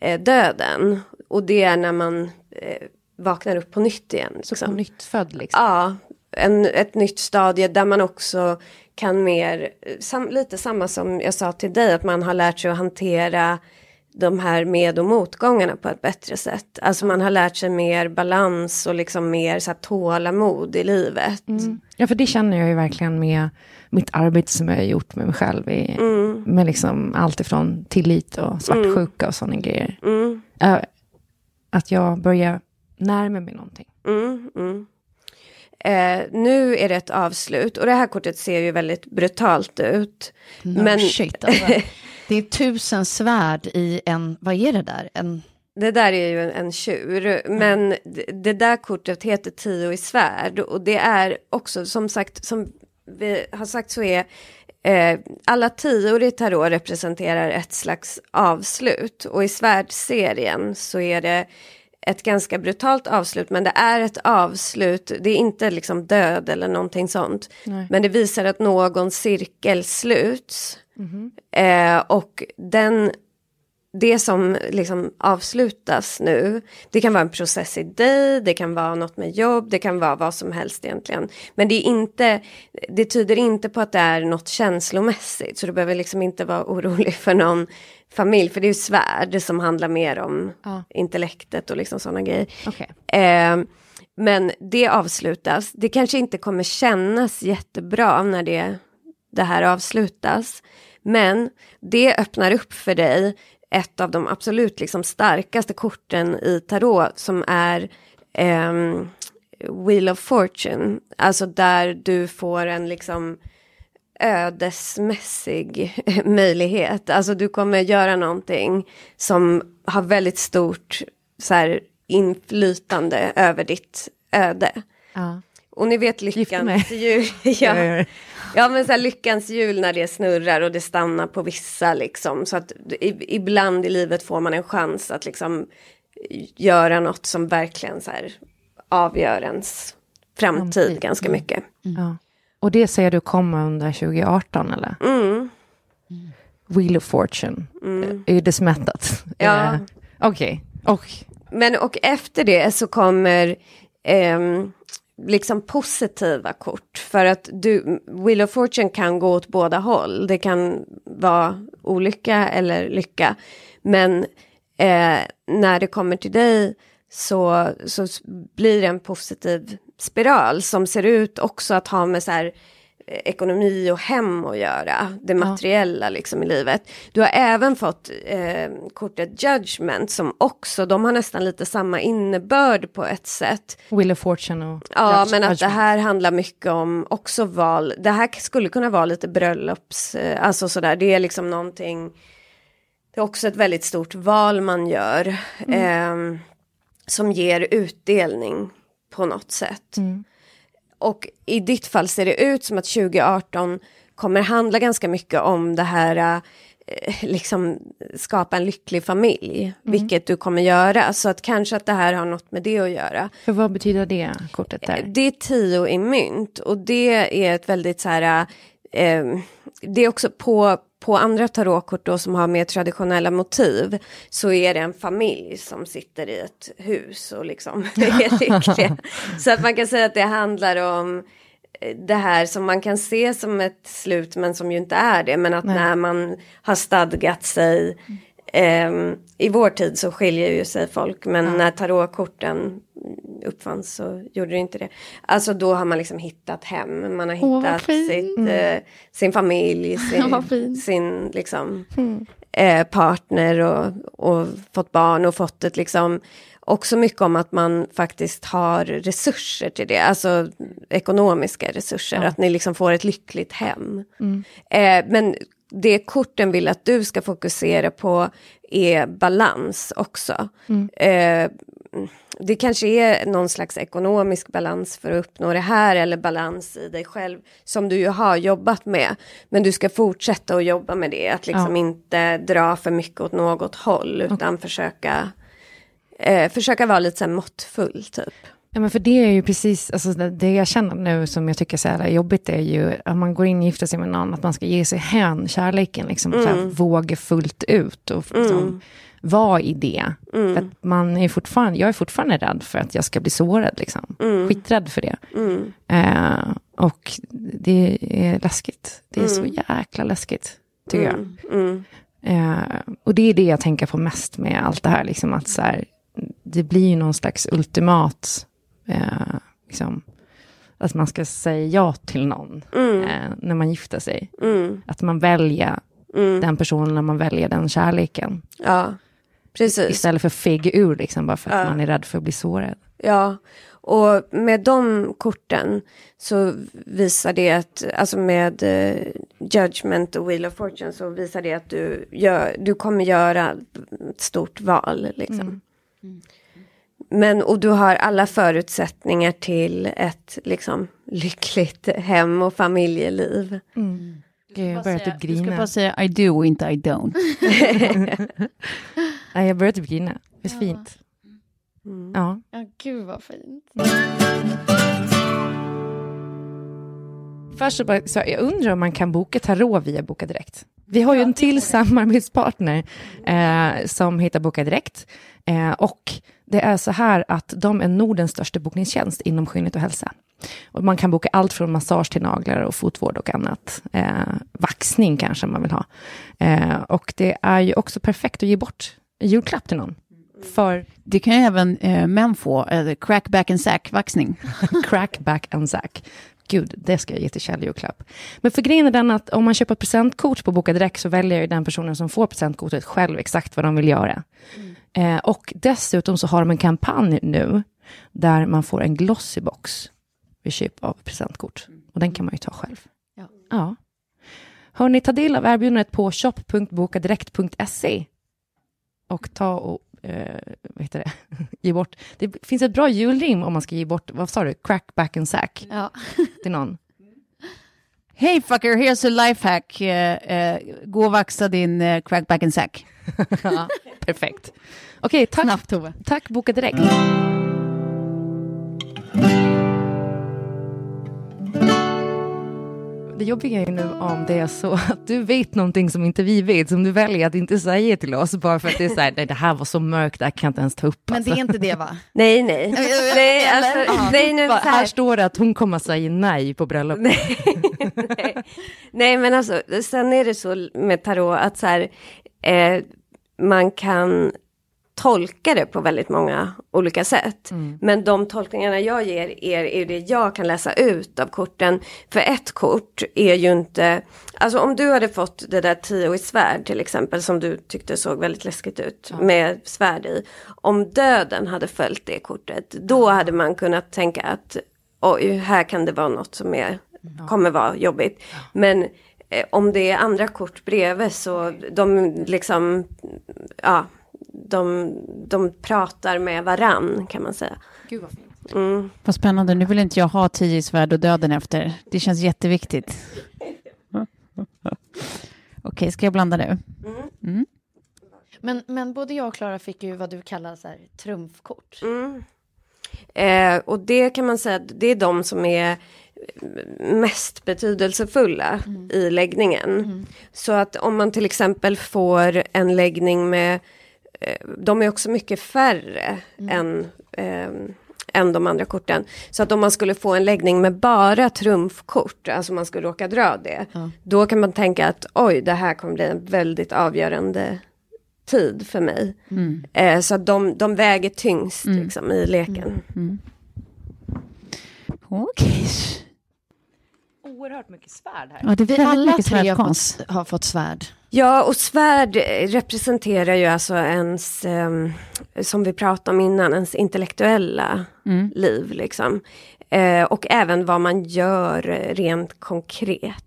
eh, döden och det är när man eh, vaknar upp på nytt igen. så Liksom. på nytt född liksom. Ja, en, ett nytt stadie där man också kan mer, sam, lite samma som jag sa till dig, att man har lärt sig att hantera de här med och motgångarna på ett bättre sätt. Alltså man har lärt sig mer balans och liksom mer så här, tålamod i livet. Ja, för det känner jag ju verkligen med mitt arbete som jag har gjort med mig själv. I, Med liksom allt ifrån tillit och svartsjuka och sådana grejer. Eh, att jag börjar närma mig någonting. Mm, mm. Eh, nu är det ett avslut och det här kortet ser ju väldigt brutalt ut. No Men- shit <laughs> alltså. Det är tusen svärd i en, vad är det där? En, Det där är ju en, en tjur, men det, det där kortet heter tio i svärd och det är också som sagt, som vi har sagt så är eh, alla tior i tarot representerar ett slags avslut och i svärdserien så är det ett ganska brutalt avslut men det är ett avslut, det är inte liksom död eller någonting sånt. Men det visar att någon cirkel sluts. Eh, och den det som liksom avslutas nu, det kan vara en process i dig, det kan vara något med jobb, det kan vara vad som helst egentligen. Men det är inte, det tyder inte på att det är något känslomässigt, så du behöver liksom inte vara orolig för någon familj, för det är ju svärd som handlar mer om Ja. intellektet och liksom sådana grejer. Okej. Eh, men det avslutas, det kanske inte kommer kännas jättebra när det, det här avslutas. Men det öppnar upp för dig ett av de absolut liksom starkaste korten i tarot som är ehm, Wheel of Fortune. Alltså där du får en liksom ödesmässig <laughs> möjlighet. Alltså du kommer göra någonting som har väldigt stort så här, inflytande över ditt öde. Ja. Och ni vet mig. lyckans <laughs> hjul. Jag gör ja. Ja men så här, lyckans hjul när det snurrar och det stannar på vissa liksom. Så att i, ibland i livet får man en chans att liksom göra något som verkligen så här avgör ens framtid Framtid. ganska mycket. Ja. Och det säger du kommer under 2018 eller? Mm. Wheel of Fortune. Är det smättat? <laughs> Ja. Eh, Okej. Och Men och efter det så kommer ehm, liksom positiva kort. För att du, Wheel of Fortune kan gå åt båda håll. Det kan vara olycka eller lycka. Men eh, när det kommer till dig så, så blir det en positiv spiral som ser ut också att ha med så här ekonomi och hem att göra. Det materiella liksom i livet. Du har även fått eh, kortet Judgment som också, de har nästan lite samma innebörd på ett sätt. Wheel of Fortune och... Ja, Judge- men att det Judgment. här handlar mycket om också val. Det här skulle kunna vara lite bröllops, eh, alltså sådär, det är liksom någonting. Det är också ett väldigt stort val man gör. ehm, som ger utdelning på något sätt. Och i ditt fall ser det ut som att 2018 kommer handla ganska mycket om det här eh, liksom skapa en lycklig familj, vilket du kommer göra. Så att kanske att det här har något med det att göra. För vad betyder det kortet där? Det är tio i mynt och det är ett väldigt så här, eh, det är också på, på andra tarotkort då som har mer traditionella motiv så är det en familj som sitter i ett hus och liksom. <laughs> <laughs> Så att man kan säga att det handlar om eh, det här som man kan se som ett slut men som ju inte är det. Men att när man har stadgat sig ehm, i vår tid så skiljer ju sig folk men när tarotkorten uppfanns så gjorde det inte det. Alltså då har man liksom hittat hem, man har vad hittat sitt, eh, sin familj, <laughs> sin, sin liksom, eh, partner och, och fått barn och fått ett liksom också mycket om att man faktiskt har resurser till det, alltså ekonomiska resurser, att ni liksom får ett lyckligt hem. Eh, men det korten vill att du ska fokusera på är balans också. Eh, det kanske är någon slags ekonomisk balans för att uppnå det här eller balans i dig själv som du ju har jobbat med. Men du ska fortsätta att jobba med det, att liksom Ja. inte dra för mycket åt något håll utan försöka, eh, försöka vara lite så här måttfull typ. Ja, men för det är ju precis, alltså det, jag känner nu som jag tycker är så jävla jobbigt är ju att man går in och gifter sig med någon, att man ska ge sig hän kärleken, liksom så här, våga fullt ut och liksom, vara i det. För att man är fortfarande, jag är fortfarande rädd för att jag ska bli sårad, liksom. skiträdd för det. Eh, och det är läskigt, det är så jäkla läskigt, tycker jag. Eh, och det är det jag tänker på mest med allt det här, liksom att så här, det blir ju någon slags ultimat, eh, liksom, att man ska säga ja till någon eh, när man gifter sig. Att man väljer den personen när man väljer den kärleken. Ja, precis. Istället för fega ur, liksom, bara för att man är rädd för att bli sårad. Ja, och med de korten så visar det att, alltså med eh, Judgment och Wheel of Fortune så visar det att du, gör, du kommer göra ett stort val liksom. Men, och du har alla förutsättningar till ett liksom lyckligt hem och familjeliv. Gud, jag börjar typ Du ska grina. bara säga I do och inte I don't. <laughs> Nej, jag börjar typ grina. Det är fint. Ja. Ja, gud vad fint. Först så bara, så jag undrar om man kan boka tarot via Boka Direkt. Vi har ju en till samarbetspartner eh, som heter Boka Direkt. Eh, och det är så här att de är Nordens största bokningstjänst inom skönhet och hälsa. Och man kan boka allt från massage till naglar och fotvård och annat. Eh, vaxning kanske man vill ha. Eh, och det är ju också perfekt att ge bort i julklapp till någon. För Det kan ju även eh, män få, eh, crack back and sack vaxning. <laughs> Crack, back and zack. Gud, det ska jag ge till Kjell julklapp. Men för grejen är den att om man köper ett presentkort på Boka Direkt så väljer ju den personen som får presentkortet själv exakt vad de vill göra. Eh, och dessutom så har de en kampanj nu där man får en glossybox vid köp av presentkort. Och den kan man ju ta själv. Ja. ja. Hörni, ta del av erbjudandet på shop.bokadirekt.se och ta och eh, vad heter det? <laughs> ge bort. Det finns ett bra julrim om man ska ge bort, vad sa du, crack, back and sack Ja. <laughs> till någon. <laughs> Hey fucker, here's a lifehack. Eh, eh, gå och vaxa din eh, crack back and sack. Ja, perfekt. Okej, tack, Snabbt Tove. tack Boka Direkt. Det jobbiga är nu om det är så att du vet någonting som inte vi vet, som du väljer att inte säga till oss, bara för att det är så här, nej det här var så mörkt, det här kan jag inte ens ta upp. Men det är alltså. inte det va? <laughs> Nej, nej. <laughs> nej, alltså, nej, nu, här här. står det att hon kommer säga nej på bröllop. nej, nej. nej, men alltså, sen är det så med tarot att så här, eh, man kan tolka det på väldigt många olika sätt. Men de tolkningarna jag ger er är det jag kan läsa ut av korten. För ett kort är ju inte, alltså om du hade fått det där tio i svärd till exempel som du tyckte såg väldigt läskigt ut med svärd i. Om döden hade följt det kortet, då hade man kunnat tänka att oj, här kan det vara något som är, kommer vara jobbigt. Men eh, om det är andra kort bredvid så de liksom, ja, de, de pratar med varann kan man säga. Gud vad fint. Mm. Vad spännande, nu vill inte jag ha tio i svärd och döden efter. Det känns jätteviktigt. <laughs> Okej, ska jag blanda nu? Men, men både jag och Klara fick ju vad du kallar så här, trumfkort. Mm. Eh, och det kan man säga, det är de som är mest betydelsefulla i läggningen. Så att om man till exempel får en läggning med, de är också mycket färre än, eh, än de andra korten. Så att om man skulle få en läggning med bara trumfkort, alltså man skulle råka dra det, då kan man tänka att oj, det här kommer bli en väldigt avgörande tid för mig. Eh, så att de, de väger tyngst liksom, i leken. Okej. Oerhört mycket svärd här. Ja, det är Vi alla tre har har fått svärd. Ja, och svärd eh, representerar ju alltså ens, ehm, som vi pratade om innan, ens intellektuella liv liksom. Eh, och även vad man gör eh, rent konkret.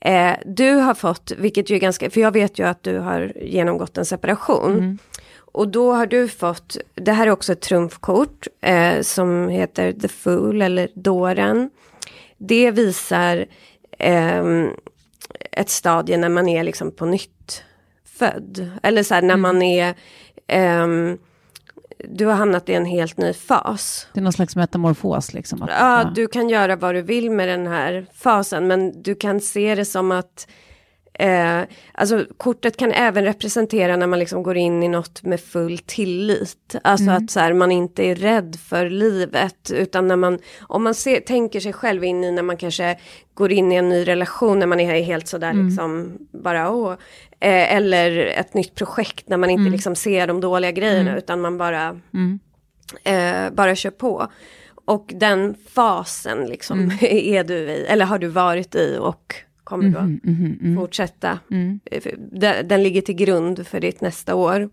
Eh, du har fått, vilket ju är ganska, för jag vet ju att du har genomgått en separation. Och då har du fått, det här är också ett trumfkort eh, som heter The Fool eller Dåren. Det visar ehm, ett stadie när man är liksom på nytt född. Eller så här när man är, ehm, du har hamnat i en helt ny fas. Det är någon slags metamorfos liksom. Att, Ja, du kan göra vad du vill med den här fasen men du kan se det som att Eh, alltså kortet kan även representera när man liksom går in i något med full tillit. Alltså att så här, man inte är rädd för livet utan när man, om man ser, tänker sig själv in i när man kanske går in i en ny relation när man är helt sådär liksom bara åh. Eh, eller ett nytt projekt när man inte liksom ser de dåliga grejerna utan man bara eh, bara kör på. Och den fasen liksom <laughs> är du i, eller har du varit i och kommer du att fortsätta. Eh, Den, den ligger till grund för ditt nästa år.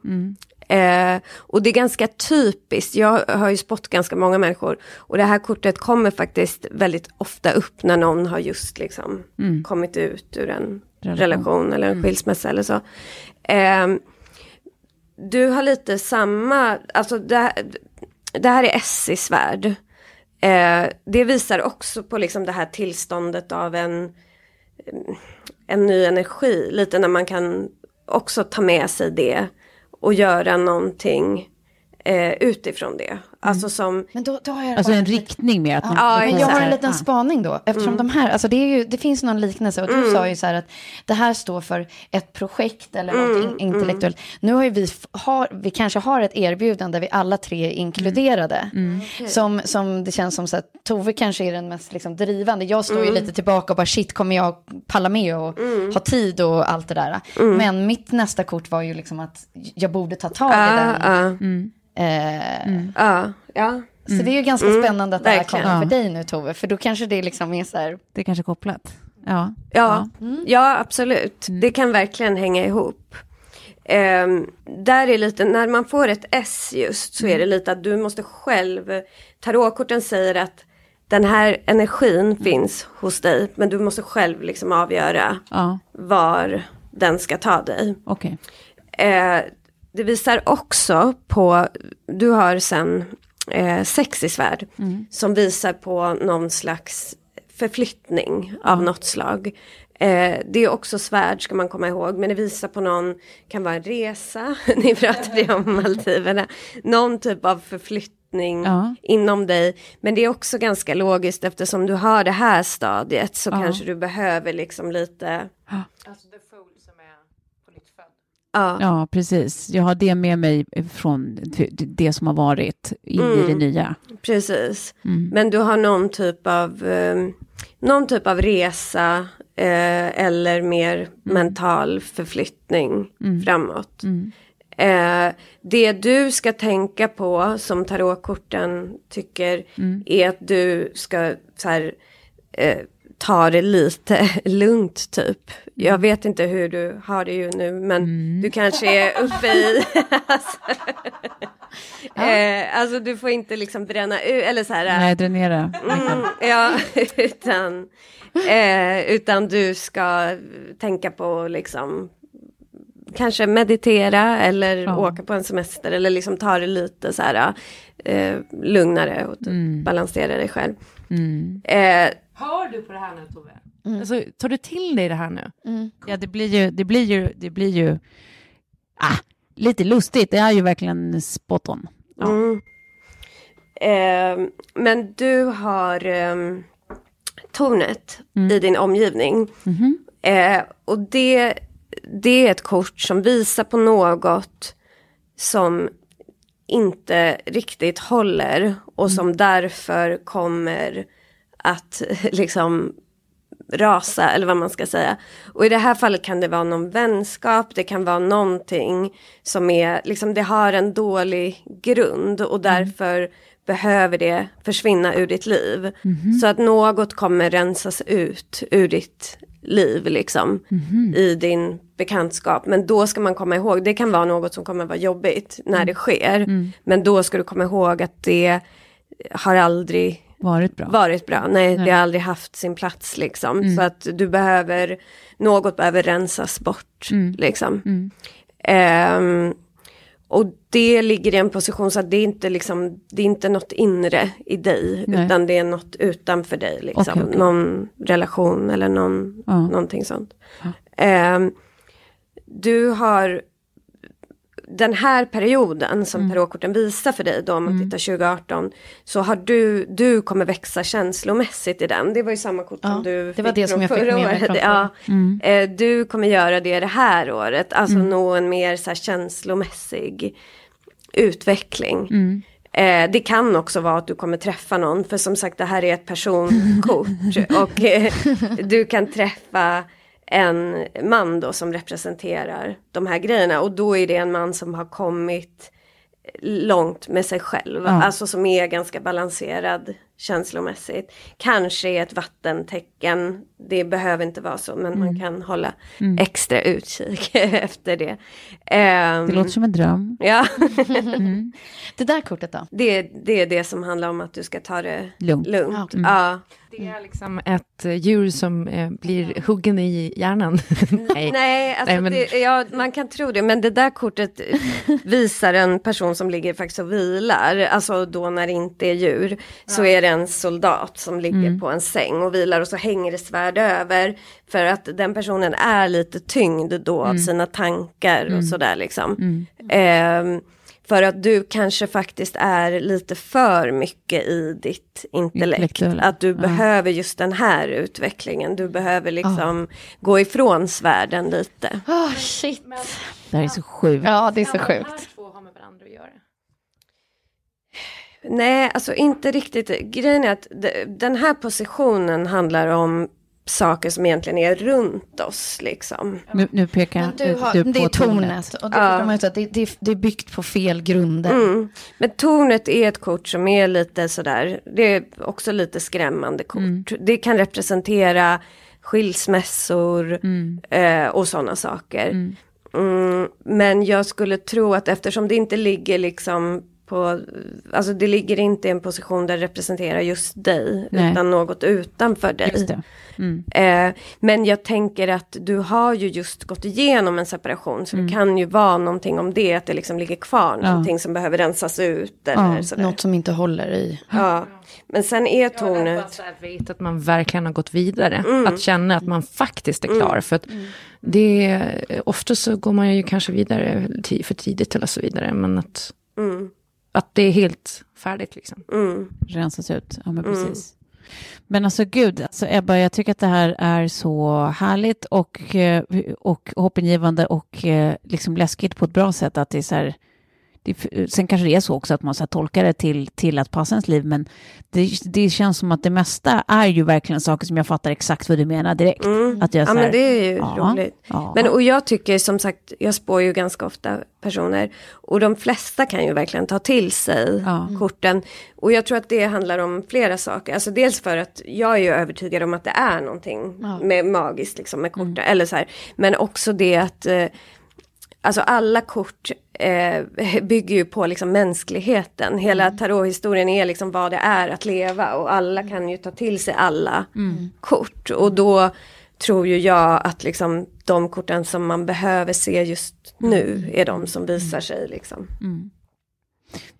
Eh, och det är ganska typiskt, jag har ju spott ganska många människor. Och det här kortet kommer faktiskt väldigt ofta upp när någon har just liksom kommit ut ur en Relation. relation, eller en skilsmässa eller så. Eh, du har lite samma, alltså det, här- det här är S i svärd. Eh, det visar också på liksom det här tillståndet av en, en ny energi. Lite när man kan också ta med sig det och göra någonting eh, utifrån det. Alltså som, Men då, då har jag Alltså en riktning med att man... Ja, Men jag har en liten spaning då, eftersom de här, alltså det, är ju, det finns någon liknelse och du sa ju så här att det här står för ett projekt eller något in, intellektuellt. Nu har ju vi, har, vi kanske har ett erbjudande där vi alla tre är inkluderade. Som, som det känns som så att Tove kanske är den mest liksom, drivande. Jag står ju lite tillbaka och bara shit, kommer jag palla med och ha tid och allt det där. Men mitt nästa kort var ju liksom att jag borde ta tag i ja, den. ja, Eh, ja, ja. Så det är ju ganska spännande att det här kommer för Ja. dig nu Tove, för då kanske det liksom är så här, Det är kanske kopplat. Ja. Ja, ja absolut. Det kan verkligen hänga ihop. Ehm, där är lite, när man får ett S just så är det lite att du måste själv, tarotkorten säger att den här energin finns hos dig men du måste själv liksom avgöra Ja, var den ska ta dig. okej. Eh, det visar också på, du har sen eh, sex i svärd som visar på någon slags förflyttning av något slag. Eh, det är också svärd ska man komma ihåg men det visar på någon, kan vara en resa, <laughs> ni pratade ju om Maldiverna, någon typ av förflytt, förflyttning Ja. inom dig. Men det är också ganska logiskt eftersom du har det här stadiet så Ja. kanske du behöver liksom lite... Alltså the fool som är på nytt född. Ja. Ja, precis. Jag har det med mig från det som har varit in i det nya. Precis. Mm. Men du har någon typ av, eh, någon typ av resa eh, eller mer Mm. mental förflyttning framåt. Eh, det du ska tänka på som tarotkorten tycker Mm. är att du ska så här, eh, ta det lite <laughs> lugnt typ. Jag Mm. vet inte hur du har det ju nu men du kanske är uppe i... <laughs> <laughs> alltså, eh, alltså du får inte liksom bränna ut eller så här. Nej, dränera. Mm, ja, utan, eh, utan du ska tänka på liksom kanske meditera eller Ja. åka på en semester eller liksom ta det lite så här eh, lugnare och typ balansera dig själv. Mm. Eh, Hör du på det här nu Tove? Alltså, tar du till dig det här nu? Ja, det blir ju, det blir ju, det blir ju ah, lite lustigt. Det är ju verkligen spot on. Ja. Mm. Eh, men du har eh, tornet i din omgivning. Eh, och det, det är ett kort som visar på något som inte riktigt håller och som därför kommer att <laughs> liksom rasa eller vad man ska säga. Och i det här fallet kan det vara någon vänskap, det kan vara någonting som är, liksom det har en dålig grund och därför behöver det försvinna ur ditt liv. Så att något kommer rensas ut ur ditt liv liksom i din bekantskap. Men då ska man komma ihåg, det kan vara något som kommer vara jobbigt när det sker. Men då ska du komma ihåg att det har aldrig Varit bra. varit bra. Nej, det har aldrig haft sin plats liksom. Så att du behöver, något behöver rensas bort liksom. Ehm, och det ligger i en position så att det är inte liksom, det är inte något inre i dig. Nej. Utan det är något utanför dig liksom. Okej, okej. Någon relation eller någon, Ja. någonting sånt. Ehm, du har den här perioden som Mm. tarotkorten visar för dig då om man tittar 2018 så har du, du kommer växa känslomässigt i den. Det var ju samma kort Ja, som du det var det från som jag fick förra med mig året. Ja, Mm. eh, du kommer göra det det här året, alltså nå en mer så här, känslomässig utveckling. Mm. Eh, det kan också vara att du kommer träffa någon, för som sagt det här är ett personkort. <laughs> och eh, du kan träffa en man då som representerar de här grejerna. Och då är det en man som har kommit långt med sig själv. Ja. Alltså som är ganska balanserad känslomässigt. Kanske är ett vattentecken. Det behöver inte vara så men man kan hålla extra utkik <laughs> efter det. Ehm, Det låter som en dröm. Ja, <laughs> Det där kortet då? det, det är det som handlar om att du ska ta det Lugnt. lugnt. Ja. Ja. Det är liksom ett eh, djur som eh, blir huggen i hjärnan. <laughs> Nej. Nej, alltså Nej, men- det, ja, man kan tro det, men det där kortet visar en person som ligger faktiskt och vilar, alltså då när det inte är djur, så är det en soldat som ligger på en säng och vilar och så hänger det svärd över, för att den personen är lite tyngd då av sina tankar och sådär liksom. Ehm, för att du kanske faktiskt är lite för mycket i ditt intellekt. Att du Ja. behöver just den här utvecklingen. Du behöver liksom gå ifrån svärden lite. Oh, shit. Det här är så sjukt. Ja, det är så sjukt. två har med varandra att göra. Nej, alltså inte riktigt. Grejen är att de- den här positionen handlar om saker som egentligen är runt oss liksom. Nu, nu pekar Men du har, du det på är tornet. Och det, Ja. att det, det, det är byggt på fel grunder. Mm. Men tornet är ett kort som är lite sådär, det är också lite skrämmande kort. Det kan representera skilsmässor eh, och sådana saker. Mm, men jag skulle tro att eftersom det inte ligger liksom på, alltså det ligger inte i en position där det representerar just dig, Nej. utan något utanför dig. Just det. Mm. Eh, men jag tänker att du har ju just gått igenom en separation så det kan ju vara någonting om det, att det liksom ligger kvar Mm. Ja. någonting som behöver rensas ut eller Ja, sådär. Något som inte håller i. Ja. Men sen är tornet, att veta att man verkligen har gått vidare. Mm. Att känna att man faktiskt är klar. För att det, ofta så går man ju kanske vidare för tidigt eller så vidare. Men att, mm, att det är helt färdigt liksom. Mm. Rensas ut, ja men precis. Men alltså gud, alltså Ebba, jag tycker att det här är så härligt och, eh, och hoppingivande och eh, liksom läskigt på ett bra sätt. Att det är så här, det, sen kanske det är så också att man ska tolka det till, till att passa ens liv, men det, det känns som att det mesta är ju verkligen saker som jag fattar exakt vad du menar direkt. Mm. Att jag ja så här, men det är ju ja, roligt. ja. Men och jag tycker som sagt, jag spår ju ganska ofta personer. Och de flesta kan ju verkligen ta till sig korten. Och jag tror att det handlar om flera saker. Alltså dels för att jag är ju övertygad om att det är någonting med magiskt liksom med korten. Eller så här. Men också det att eh, Alltså alla kort eh, <laughs> bygger ju på liksom mänskligheten. Hela tarothistorien är liksom vad det är att leva och alla kan ju ta till sig alla kort. Och då tror ju jag att liksom de korten som man behöver se just nu är de som visar sig liksom.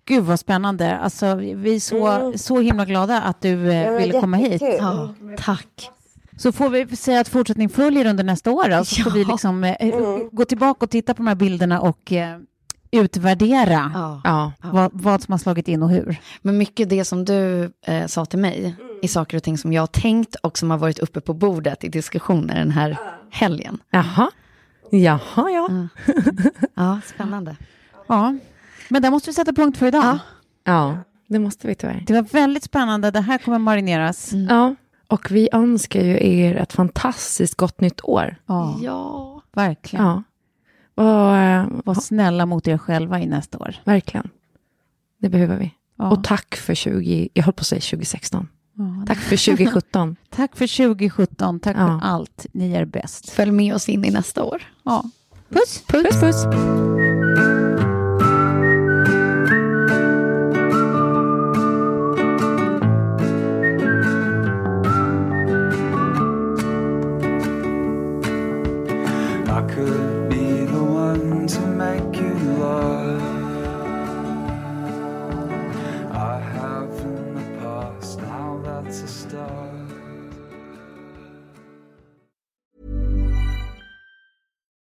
Gud vad spännande. Alltså, vi är så, så himla glada att du eh, ville komma hit. Ja, tack. Så får vi säga att fortsättning följer under nästa år. Då, så får Ja. vi liksom, eh, gå tillbaka och titta på de här bilderna och eh, utvärdera Ja. Ja. vad, vad som har slagit in och hur. Men mycket det som du eh, sa till mig är saker och ting som jag har tänkt och som har varit uppe på bordet i diskussioner den här helgen. Jaha. Jaha, ja. <laughs> Ja, spännande. Ja, men där måste vi sätta punkt för idag. Ja, det måste vi tyvärr. Det var väldigt spännande. Det här kommer marineras. Ja, och vi önskar ju er ett fantastiskt gott nytt år. Ja, Ja. verkligen. Ja. Och, eh, Var snälla mot er själva i nästa år. verkligen. Det behöver vi. Ja. Och tack för 20, jag höll på att säga 2016. Ja, Tack för 2017. <laughs> Tack för 2017. Tack Ja. för allt. Ni är bäst. Följ med oss in i nästa år. Ja. Puss! puss, puss. I